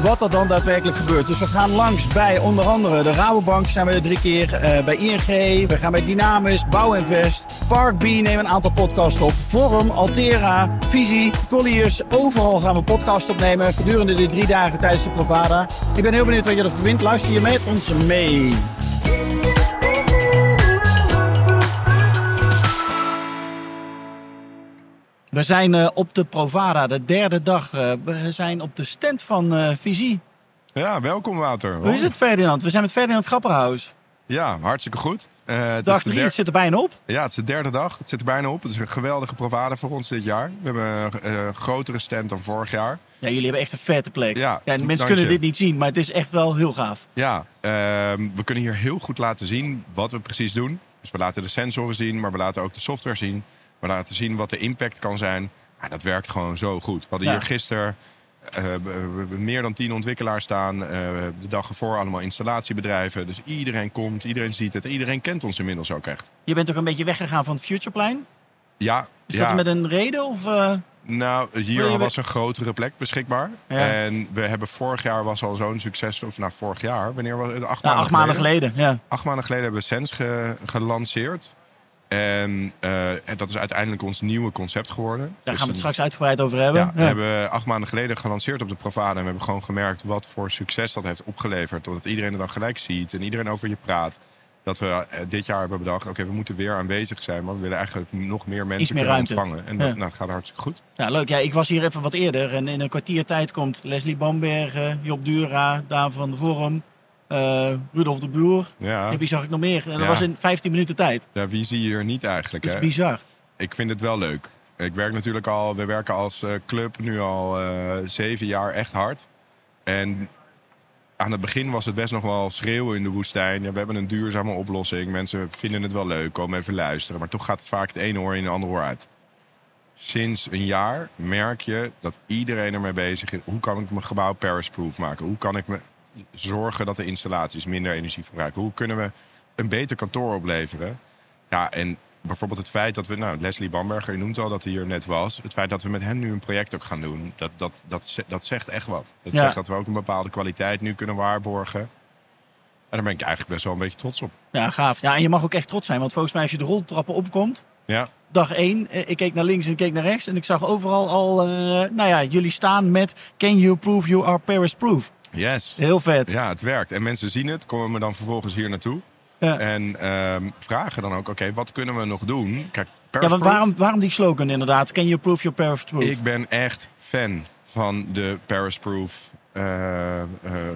wat er dan daadwerkelijk gebeurt. Dus we gaan langs bij onder andere de Rabobank zijn we er drie keer. eh, bij ING, we gaan bij Dynamis, Bouwinvest, Park B nemen een aantal podcasts op. Forum, Altera, Visie, Colliers. Overal gaan we podcasts opnemen gedurende de drie dagen tijdens de Provada. Ik ben heel benieuwd wat je ervan vindt. Luister je met ons mee. We zijn eh, op de Provada, de derde dag. Eh, we zijn op de stand van eh, Visie. Ja, welkom Wouter. Hoe is het Ferdinand? We zijn met Ferdinand Grapperhaus. Ja, hartstikke goed. Eh, het Dag is de drie, der- het zit er bijna op. Ja, het is de derde dag. Het zit er bijna op. Het is een geweldige provade voor ons dit jaar. We hebben een eh, grotere stand dan vorig jaar. Ja, jullie hebben echt een vette plek. Ja, mensen kunnen je. dit niet zien, maar het is echt wel heel gaaf. Ja, ehm, we kunnen hier heel goed laten zien wat we precies doen. Dus we laten de sensoren zien, maar we laten ook de software zien. We laten zien wat de impact kan zijn. Ja, dat werkt gewoon zo goed. We hadden Ja. hier gisteren eh, meer dan tien ontwikkelaars staan. Eh, de dag ervoor allemaal installatiebedrijven. Dus iedereen komt, iedereen ziet het. Iedereen kent ons inmiddels ook echt. Je bent ook een beetje weggegaan van het Futureplein. Ja, Is ja. dat met een reden? Of, eh, Nou, hier was een grotere plek beschikbaar. Ja. En we hebben vorig jaar was al zo'n succes. Of nou, vorig jaar. Wanneer was het? Acht, nou, maanden, acht maanden geleden. Ja. Acht maanden geleden hebben we Sens ge- gelanceerd. En, eh, en dat is uiteindelijk ons nieuwe concept geworden. Daar Dus gaan we het een- straks uitgebreid over hebben. Ja, we hebben acht maanden geleden gelanceerd op de Provada. En we hebben gewoon gemerkt wat voor succes dat heeft opgeleverd. Doordat iedereen het dan gelijk ziet en iedereen over je praat. Dat we eh, dit jaar hebben bedacht, oké, we moeten weer aanwezig zijn. Maar we willen eigenlijk nog meer mensen meer ontvangen. En dat Ja. nou, het gaat hartstikke goed. Ja, leuk. Ja, ik was hier even wat eerder. En in een kwartier tijd komt Leslie Bambergen, Job Dura, Daan van de Forum, Rudolf de Boer. Ja. En wie zag ik nog meer? En dat Ja. was in 15 minuten tijd. Ja, wie zie je hier niet eigenlijk? Dat is Hè? bizar. Ik vind het wel leuk. Ik werk natuurlijk al, we werken als eh, club nu al eh, zeven jaar echt hard. En aan het begin was het best nog wel schreeuwen in de woestijn. Ja, we hebben een duurzame oplossing. Mensen vinden het wel leuk, komen even luisteren. Maar toch gaat het vaak het ene oor in de andere oor uit. Sinds een jaar merk je dat iedereen ermee bezig is. Hoe kan ik mijn gebouw Paris-proof maken? Hoe kan ik me zorgen dat de installaties minder energie verbruiken? Hoe kunnen we een beter kantoor opleveren? Ja, en bijvoorbeeld het feit dat we, nou, Leslie Bamberger, je noemt al dat hij hier net was. Het feit dat we met hen nu een project ook gaan doen, dat, dat, dat, dat zegt echt wat. Dat Ja. zegt dat we ook een bepaalde kwaliteit nu kunnen waarborgen. En daar ben ik eigenlijk best wel een beetje trots op. Ja, gaaf. Ja, en je mag ook echt trots zijn. Want volgens mij als je de roltrappen opkomt, Ja, dag 1, ik keek naar links en ik keek naar rechts. En ik zag overal al, eh, nou ja, jullie staan met Can you prove you are Paris proof? Yes. Heel vet. Ja, het werkt. En mensen zien het, komen me dan vervolgens hier naartoe. Ja. En ehm, vragen dan ook, oké, wat kunnen we nog doen? Kijk, Ja, want waarom, waarom die slogan inderdaad? Can you prove your Paris proof? Ik ben echt fan van de Paris Proof eh, eh,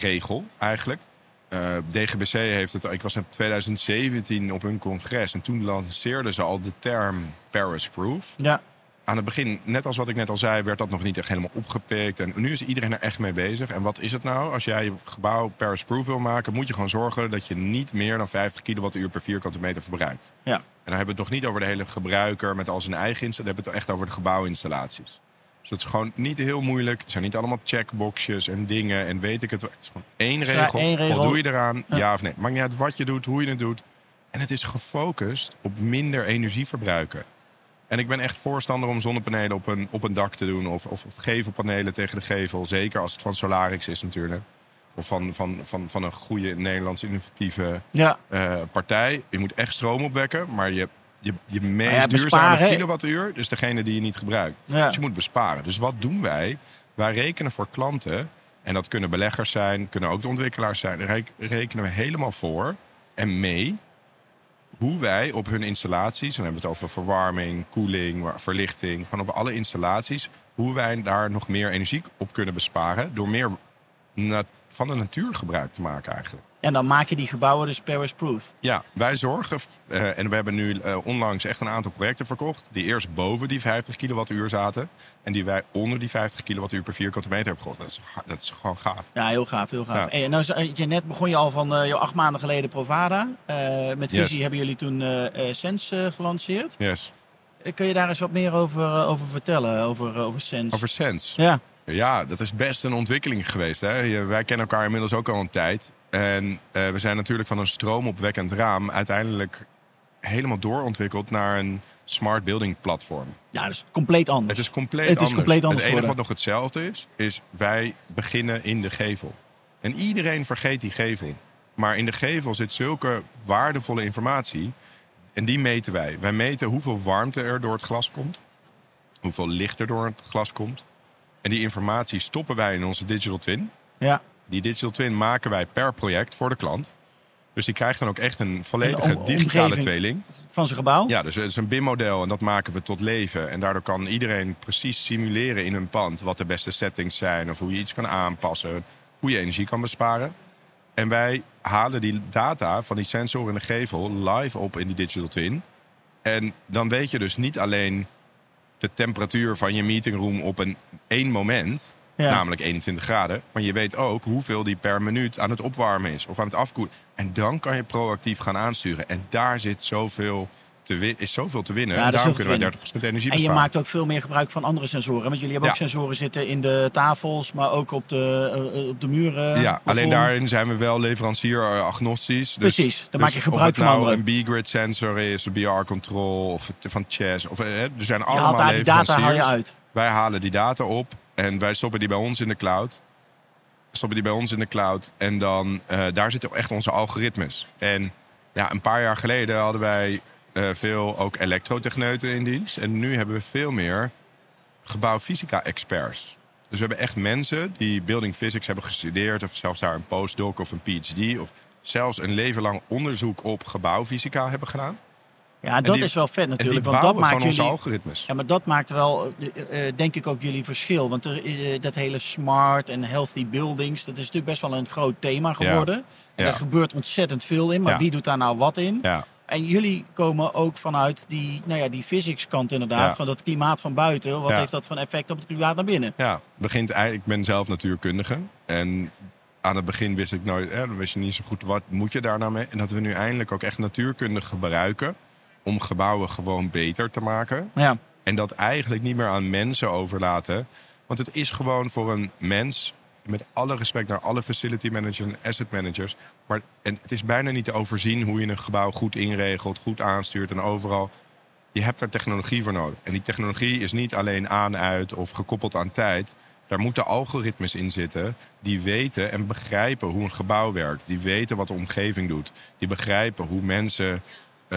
regel, eigenlijk. Eh, DGBC heeft het. Ik was in 2017 op hun congres en toen lanceerden ze al de term Paris Proof. Ja, Aan het begin, net als wat ik net al zei, werd dat nog niet echt helemaal opgepikt. En nu is iedereen er echt mee bezig. En wat is het nou? Als jij je gebouw Paris Proof wil maken, moet je gewoon zorgen dat je niet meer dan 50 kilowattuur per vierkante meter verbruikt. ja. En dan hebben we het nog niet over de hele gebruiker met al zijn eigen installatie. Dan hebben we het echt over de gebouwinstallaties. Dus dat is gewoon niet heel moeilijk. Het zijn niet allemaal checkboxjes en dingen en weet ik het. Het is gewoon één Ja, regel. één regel. Voldoe je eraan? Ja. Ja. of nee? Maakt niet uit wat je doet, hoe je het doet. En het is gefocust op minder energieverbruiken. En ik ben echt voorstander om zonnepanelen op een, op een dak te doen. Of, of, of gevelpanelen tegen de gevel. Zeker als het van Solarix is natuurlijk. Of van, van, van, van een goede Nederlandse innovatieve ja. eh, partij. Je moet echt stroom opwekken, maar je, je, je meest ja, duurzame kilowattuur, dus degene die je niet gebruikt. Ja. Dus je moet besparen. Dus wat doen wij? Wij rekenen voor klanten, en dat kunnen beleggers zijn, kunnen ook de ontwikkelaars zijn, rek- rekenen we helemaal voor en mee hoe wij op hun installaties, dan hebben we het over verwarming, koeling, verlichting, gewoon op alle installaties, hoe wij daar nog meer energie op kunnen besparen door meer van de natuur gebruik te maken eigenlijk. En dan maak je die gebouwen dus Paris proof. Ja, wij zorgen, eh, en we hebben nu eh, onlangs echt een aantal projecten verkocht... die eerst boven die 50 kilowattuur zaten... en die wij onder die 50 kilowattuur per vierkante meter hebben gekocht. Dat is, dat is gewoon gaaf. Ja, heel gaaf, heel gaaf. Ja. Hey, nou, zei je net begon je al van eh, jouw acht maanden geleden Provada. Eh, met Yes. Visie hebben jullie toen eh eh, Sens eh, gelanceerd. Yes. Kun je daar eens wat meer over, uh, over vertellen, over, uh, over Sense? Over Sense? Ja. Ja, dat is best een ontwikkeling geweest. Hè? Wij kennen elkaar inmiddels ook al een tijd. En uh, we zijn natuurlijk van een stroomopwekkend raam uiteindelijk helemaal doorontwikkeld naar een smart building platform. Ja, dat is compleet anders. Het is compleet het anders. Is compleet anders het enige wat nog hetzelfde is, is wij beginnen in de gevel. En iedereen vergeet die gevel. Maar in de gevel zit zulke waardevolle informatie. En die meten wij. Wij meten hoeveel warmte er door het glas komt. Hoeveel licht er door het glas komt. En die informatie stoppen wij in onze digital twin. Ja. Die digital twin maken wij per project voor de klant. Dus die krijgt dan ook echt een volledige om- digitale tweeling. Van zijn gebouw? Ja, dus het is een BIM-model en dat maken we tot leven. En daardoor kan iedereen precies simuleren in een pand wat de beste settings zijn of hoe je iets kan aanpassen, hoe je energie kan besparen. En wij halen die data van die sensoren in de gevel live op in die digital twin. En dan weet je dus niet alleen de temperatuur van je meetingroom op een één moment, Ja. namelijk 21 graden, maar je weet ook hoeveel die per minuut aan het opwarmen is of aan het afkoelen. En dan kan je proactief gaan aansturen. En daar zit zoveel te is zoveel te winnen. Ja, Daarom kunnen wij 30% energie En je besparen. maakt ook veel meer gebruik van andere sensoren. Want jullie hebben ook sensoren zitten in de tafels, maar ook op de, eh, op de muren. Ja, alleen daarin zijn we wel leverancier eh, agnostisch. Dus, Precies, dan maak je gebruik of het van nou een B-grid sensor is, een BR-control of van Chess. Of, eh, er zijn Je allemaal haalt daar die data haal je uit. Wij halen die data op en wij stoppen die bij ons in de cloud. Stoppen die bij ons in de cloud en dan eh, daar zitten echt onze algoritmes. En ja, een paar jaar geleden hadden wij eh, veel ook elektrotechneuten in dienst. En nu hebben we veel meer gebouwfysica-experts. Dus we hebben echt mensen die building physics hebben gestudeerd... of zelfs daar een postdoc of een PhD... of zelfs een leven lang onderzoek op gebouwfysica hebben gedaan. Ja, dat die- is wel vet natuurlijk. Want dat maakt jullie. algoritmes. Ja, maar dat maakt wel, eh, eh, denk ik, ook jullie verschil. Want er, eh, dat hele smart en healthy buildings, dat is natuurlijk best wel een groot thema geworden. En Ja. daar gebeurt ontzettend veel in. Maar Ja. wie doet daar nou wat in? En jullie komen ook vanuit die, nou ja, die physics kant inderdaad. Van dat klimaat van buiten. Wat heeft dat van effect op het klimaat naar binnen? ja, begint eigenlijk... Ik ben zelf natuurkundige. En aan het begin wist ik nooit... Dan wist je niet zo goed wat moet je daar nou mee. En dat we nu eindelijk ook echt natuurkunde gebruiken... om gebouwen gewoon beter te maken. Ja, En dat eigenlijk niet meer aan mensen overlaten. Want het is gewoon voor een mens, met alle respect naar alle facility managers en asset managers. Maar en het is bijna niet te overzien hoe je een gebouw goed inregelt, goed aanstuurt en overal. Je hebt daar technologie voor nodig. En die technologie is niet alleen aan, uit of gekoppeld aan tijd. Daar moeten algoritmes in zitten die weten en begrijpen hoe een gebouw werkt. Die weten wat de omgeving doet. Die begrijpen hoe mensen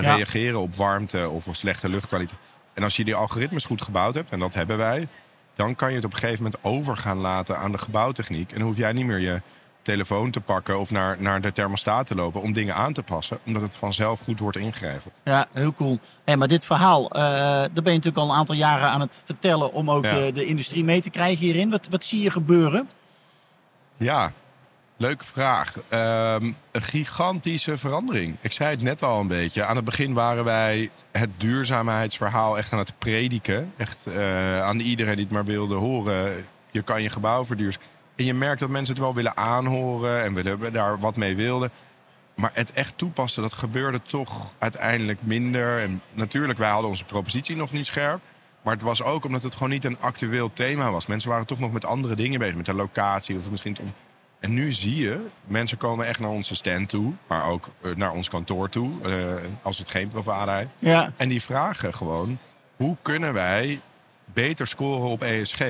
Ja. reageren op warmte of op slechte luchtkwaliteit. En als je die algoritmes goed gebouwd hebt, en dat hebben wij, dan kan je het op een gegeven moment over gaan laten aan de gebouwtechniek. En dan hoef jij niet meer je telefoon te pakken of naar, naar de thermostaat te lopen om dingen aan te passen, omdat het vanzelf goed wordt ingeregeld. ja heel cool. Hey, maar dit verhaal, eh, daar ben je natuurlijk al een aantal jaren aan het vertellen om ook Ja. eh, de industrie mee te krijgen hierin. Wat, wat zie je gebeuren? Ja, leuke vraag. Ehm, een gigantische verandering. Ik zei het net al een beetje. Aan het begin waren wij het duurzaamheidsverhaal echt aan het prediken. Echt eh, aan iedereen die het maar wilde horen. Je kan je gebouw verduurzamen. En je merkt dat mensen het wel willen aanhoren en willen daar wat mee wilden. Maar het echt toepassen, dat gebeurde toch uiteindelijk minder. En natuurlijk, wij hadden onze propositie nog niet scherp. Maar het was ook omdat het gewoon niet een actueel thema was. Mensen waren toch nog met andere dingen bezig. Met de locatie of misschien... het En nu zie je, mensen komen echt naar onze stand toe. Maar ook eh, naar ons kantoor toe. eh, als het geen Provada. Ja, En die vragen gewoon, hoe kunnen wij beter scoren op ESG?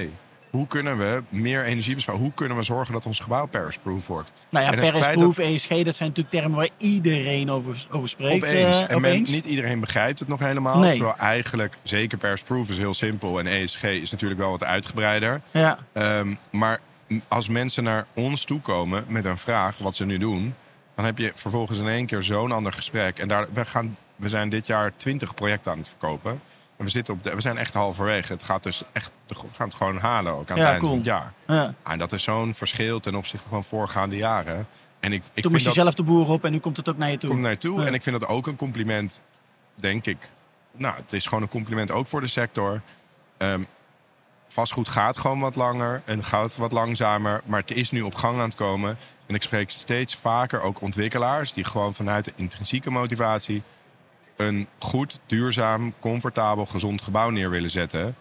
Hoe kunnen we meer energie besparen? Hoe kunnen we zorgen dat ons gebouw Paris-proof wordt? nou ja, En het Paris feit Proof, ESG, dat zijn natuurlijk termen waar iedereen over, over spreekt. Opeens. eh, en men- niet iedereen begrijpt het nog helemaal. Nee. Terwijl eigenlijk, zeker Paris-proof is heel simpel. En ESG is natuurlijk wel wat uitgebreider. Ja, Ehm, maar als mensen naar ons toe komen met een vraag, wat ze nu doen... dan heb je vervolgens in één keer zo'n ander gesprek. En daar, we, gaan, we zijn dit jaar 20 projecten aan het verkopen. En we, zitten op de, we zijn echt halverwege. Het gaat dus echt, we gaan het gewoon halen ook aan Ja, het eind cool. van het jaar. ja. En dat is zo'n verschil ten opzichte van voorgaande jaren. En ik, ik Toen moest je dat zelf de boer op en nu komt het ook naar je toe. komt naar je toe. Ja. En ik vind dat ook een compliment, denk ik. Nou, het is gewoon een compliment ook voor de sector. Ehm, vastgoed gaat gewoon wat langer en gaat wat langzamer. Maar het is nu op gang aan het komen. En ik spreek steeds vaker ook ontwikkelaars... die gewoon vanuit de intrinsieke motivatie... een goed, duurzaam, comfortabel, gezond gebouw neer willen zetten.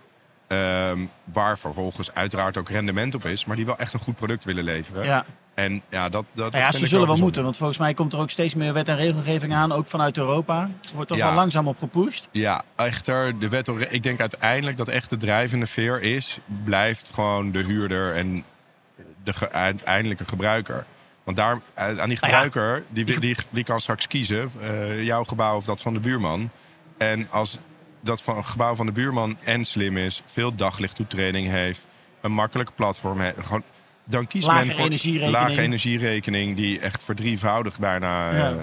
ehm, waar vervolgens uiteraard ook rendement op is, maar die wel echt een goed product willen leveren. Ja. En ja, dat, dat Nou ja, ze zullen wel moeten, want volgens mij komt er ook steeds meer wet en regelgeving aan, ook vanuit Europa. Er wordt toch Ja. wel langzaam op gepusht. Ja, echter, de wet, ik denk uiteindelijk dat echt de drijvende veer is, blijft gewoon de huurder en de ge- uiteindelijke gebruiker. Want daar, aan die Nou ja, gebruiker, die, die, die kan straks kiezen, eh, jouw gebouw of dat van de buurman. En als dat van, gebouw van de buurman en slim is, veel daglichttoetreding heeft, een makkelijke platform heeft, gewoon, dan kiest Lagere men voor energierekening. lage energierekening, die echt verdrievoudigd bijna eh, Ja.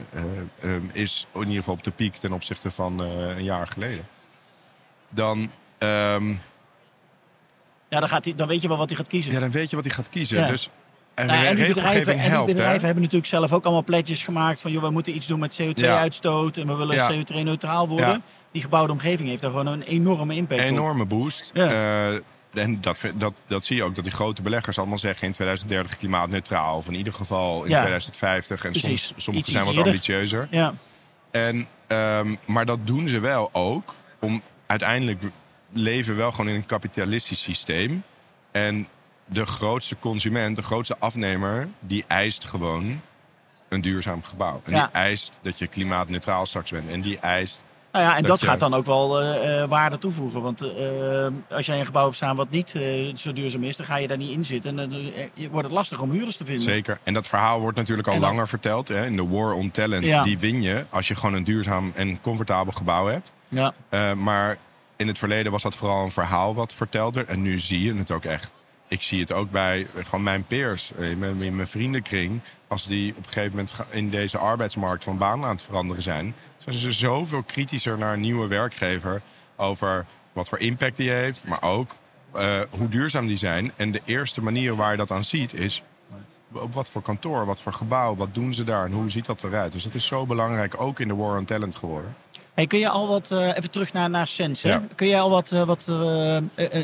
eh, eh, is, in ieder geval op de piek ten opzichte van eh, een jaar geleden. Dan, ehm, Ja, dan, gaat hij, dan weet je wel wat hij gaat kiezen. ja, dan weet je wat hij gaat kiezen. Ja. Dus en Nou en die bedrijven, en die helpt, hè? bedrijven hebben natuurlijk zelf ook allemaal pletjes gemaakt van... joh, we moeten iets doen met CO2-uitstoot en we willen Ja. CO2-neutraal worden. Ja. Die gebouwde omgeving heeft daar gewoon een enorme impact op. enorme boost. Ja. En dat, dat, dat zie je ook, dat die grote beleggers allemaal zeggen in 2030 klimaatneutraal. Of in ieder geval in Ja. 2050. En Precies. soms, sommige Iets- zijn wat eerder. ambitieuzer. Ja, En, ehm, maar dat doen ze wel ook om uiteindelijk leven we wel gewoon in een kapitalistisch systeem. En de grootste consument, de grootste afnemer, die eist gewoon een duurzaam gebouw. En Ja. die eist dat je klimaatneutraal straks bent. En die eist nou ja, en dat, gaat dan ook wel eh, eh, waarde toevoegen. Want eh, als jij een gebouw hebt staan wat niet zo duurzaam is... dan ga je daar niet in zitten. En dan wordt het lastig om huurders te vinden. Zeker. En dat verhaal wordt natuurlijk al dan- langer verteld. Hè? In de War on Talent, Ja. die win je als je gewoon een duurzaam en comfortabel gebouw hebt. Ja. Maar in het verleden was dat vooral een verhaal wat verteld werd. En nu zie je het ook echt. Ik zie het ook bij eh, gewoon mijn peers, eh, in mijn, in mijn vriendenkring. Als die op een gegeven moment in deze arbeidsmarkt van baan aan het veranderen zijn... zijn ze zoveel kritischer naar een nieuwe werkgever... over wat voor impact die heeft, maar ook eh, hoe duurzaam die zijn. En de eerste manier waar je dat aan ziet is... op wat voor kantoor, wat voor gebouw, wat doen ze daar en hoe ziet dat eruit? Dus dat is zo belangrijk, ook in de War on Talent geworden. Hey, kun je al wat, eh, even terug naar, naar Sens, hè? Ja. kun je al wat, eh, wat eh,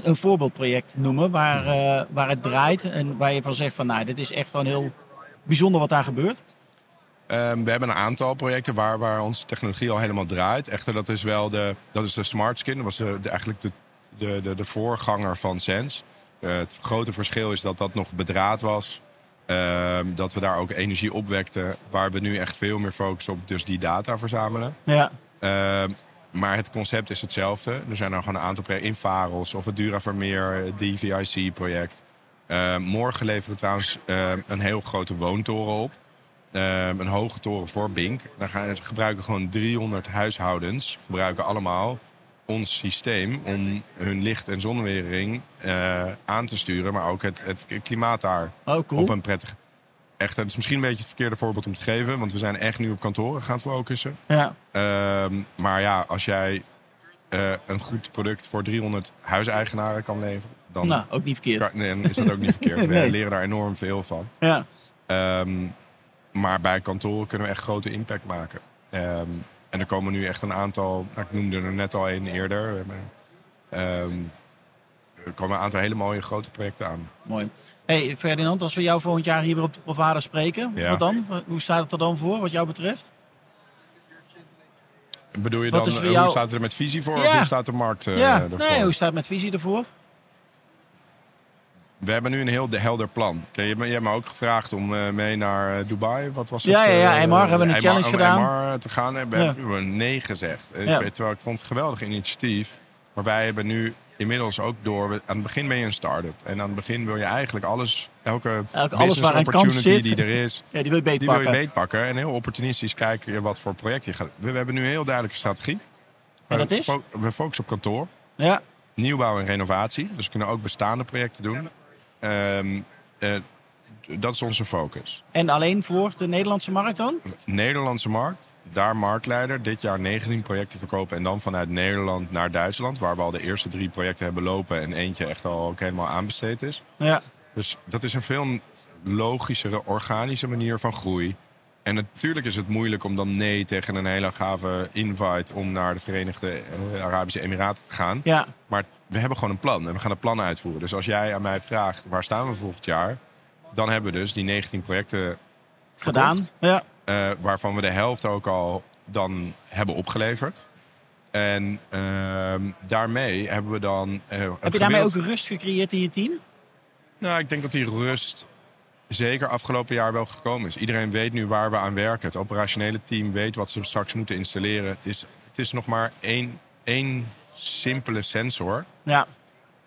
een, voorbeeldproject noemen waar, waar het draait en waar je van zegt van, nou, dit is echt gewoon heel bijzonder wat daar gebeurt? Ehm, we hebben een aantal projecten waar, waar onze technologie al helemaal draait. Echter, dat is wel de, dat is de Smart Skin. Dat was de, de- eigenlijk de, de, de, de voorganger van Sense. Het grote verschil is dat dat nog bedraad was. Ehm, dat we daar ook energie opwekten. Waar we nu echt veel meer focussen op dus die data verzamelen. Ja, maar het concept is hetzelfde. Er zijn er gewoon een aantal projecten in Faros of het Dura Vermeer, het DVIC-project. Ehm, morgen leveren we trouwens ehm, een heel grote woontoren op. Ehm, een hoge toren voor Bink. Dan gaan, gebruiken gewoon 300 huishoudens, gebruiken allemaal ons systeem om hun licht- en zonwering eh, aan te sturen. Maar ook het, het klimaat daar oh cool. op een prettig... Echt, het is misschien een beetje het verkeerde voorbeeld om te geven. Want we zijn echt nu op kantoren gaan focussen. Ja, Ehm, maar ja, als jij eh, een goed product voor 300 huiseigenaren kan leveren, dan, nou, ook niet verkeerd. kan- nee, dan is dat ook niet verkeerd. We leren daar enorm veel van. Ja, Ehm, maar bij kantoren kunnen we echt grote impact maken. Ehm, en er komen nu echt een aantal, nou, ik noemde er net al een eerder. Ehm, er komen een aantal hele mooie grote projecten aan. mooi. Hey Ferdinand, als we jou volgend jaar hier weer op de Provada spreken, Ja. wat dan? Hoe staat het er dan voor, wat jou betreft? Bedoel je dan, eh, jou- hoe staat het er met visie voor? Of hoe staat de markt eh, ja, ervoor? nee, hoe staat het met visie ervoor? We hebben nu een heel de- helder plan. Kijk, je, hebt me- je hebt me ook gevraagd om eh, mee naar Dubai. Wat was het? Ja, ja, ja, MR hebben we een challenge om gedaan. MR te gaan. En we Ja. hebben nee gezegd. Terwijl ik vond het een geweldig initiatief. Maar wij hebben nu inmiddels ook door... we- Aan het begin ben je een start-up. En aan het begin wil je eigenlijk alles... Elke, alles business waar een kans opportunity zit. die er is... Ja, die wil je Die wil je beetpakken. beetpakken. En heel opportunistisch kijken wat voor project je gaat... We, we hebben nu een heel duidelijke strategie. En dat We is? We focussen op kantoor Ja, nieuwbouw en renovatie. Dus we kunnen ook bestaande projecten doen. Ehm, eh, dat is onze focus. en alleen voor de Nederlandse markt dan? Nederlandse markt, daar marktleider. Dit jaar 19 projecten verkopen en dan vanuit Nederland naar Duitsland. Waar we al de eerste drie projecten hebben lopen en eentje echt al ook helemaal aanbesteed is. Ja, Dus dat is een veel logischere, organische manier van groei. En natuurlijk is het moeilijk om dan nee tegen een hele gave invite om naar de Verenigde eh, Arabische Emiraten te gaan. ja, Maar we hebben gewoon een plan en we gaan het plan uitvoeren. Dus als jij aan mij vraagt waar staan we volgend jaar, dan hebben we dus die 19 projecten gedaan. Ja, eh, waarvan we de helft ook al dan hebben opgeleverd. En ehm, daarmee hebben we dan. eh, Heb je daarmee ook rust gecreëerd in je team? Nou, ik denk dat die rust zeker afgelopen jaar wel gekomen is. Iedereen weet nu waar we aan werken. Het operationele team weet wat ze straks moeten installeren. Het is, het is nog maar één, één simpele sensor Ja,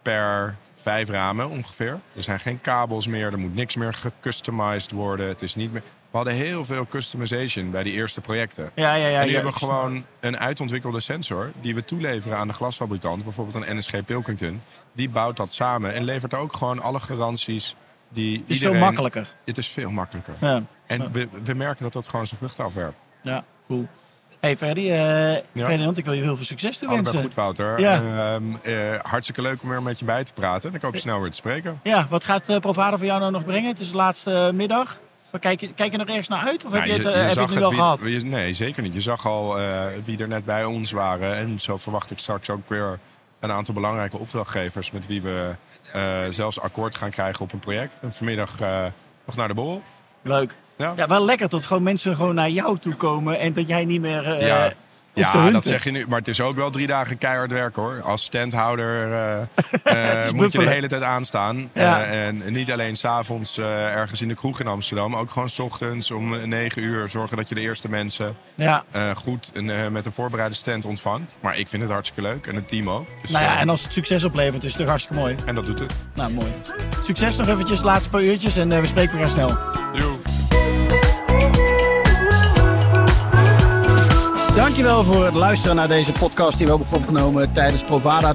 per vijf ramen ongeveer. Er zijn geen kabels meer, er moet niks meer gecustomized worden. Het is niet meer... We hadden heel veel customization bij die eerste projecten. ja, ja. ja en nu ja, hebben gewoon een uitontwikkelde sensor die we toeleveren aan de glasfabrikant, bijvoorbeeld een NSG Pilkington. Die bouwt dat samen en levert ook gewoon alle garanties die Het is iedereen... veel makkelijker. Het is veel makkelijker. Ja, En we, we merken dat dat gewoon zijn vruchten afwerpt. ja cool. Hey eh Ferdinand, ik wil je heel veel succes Allebei toewensen. goed, Wouter. Ja. Eh, hartstikke leuk om weer met je bij te praten. En ik hoop je snel weer te spreken. Ja, wat gaat uh, Provada voor jou nou nog brengen? Het is de laatste eh, middag. Maar Kijk, je- kijk je nog ergens naar uit? Of heb je het, eh, heb je het nu wel wie- gehad? nee, zeker niet. Je zag al eh, wie er net bij ons waren. En zo verwacht ik straks ook weer een aantal belangrijke opdrachtgevers... met wie we eh, zelfs akkoord gaan krijgen op een project. En vanmiddag eh, nog naar de borrel. Leuk. Ja. Ja, wel lekker dat gewoon mensen gewoon naar jou toe komen en dat jij niet meer eh Ja. Ja, dat zeg je nu. Maar het is ook wel drie dagen keihard werken hoor. Als standhouder eh, eh, moet je de hele tijd aanstaan. Ja. En niet alleen s'avonds uh, ergens in de kroeg in Amsterdam. Ook gewoon 's ochtends om negen uur zorgen dat je de eerste mensen Ja. uh, goed en, uh, met een voorbereide stand ontvangt. Maar ik vind het hartstikke leuk en het team ook. Dus, Nou ja, uh, en als het succes oplevert, is het toch hartstikke mooi. en dat doet het. Nou, mooi. Succes nog eventjes de laatste paar uurtjes en uh, we spreken elkaar snel. Doei. Dankjewel voor het luisteren naar deze podcast die we hebben opgenomen tijdens Provada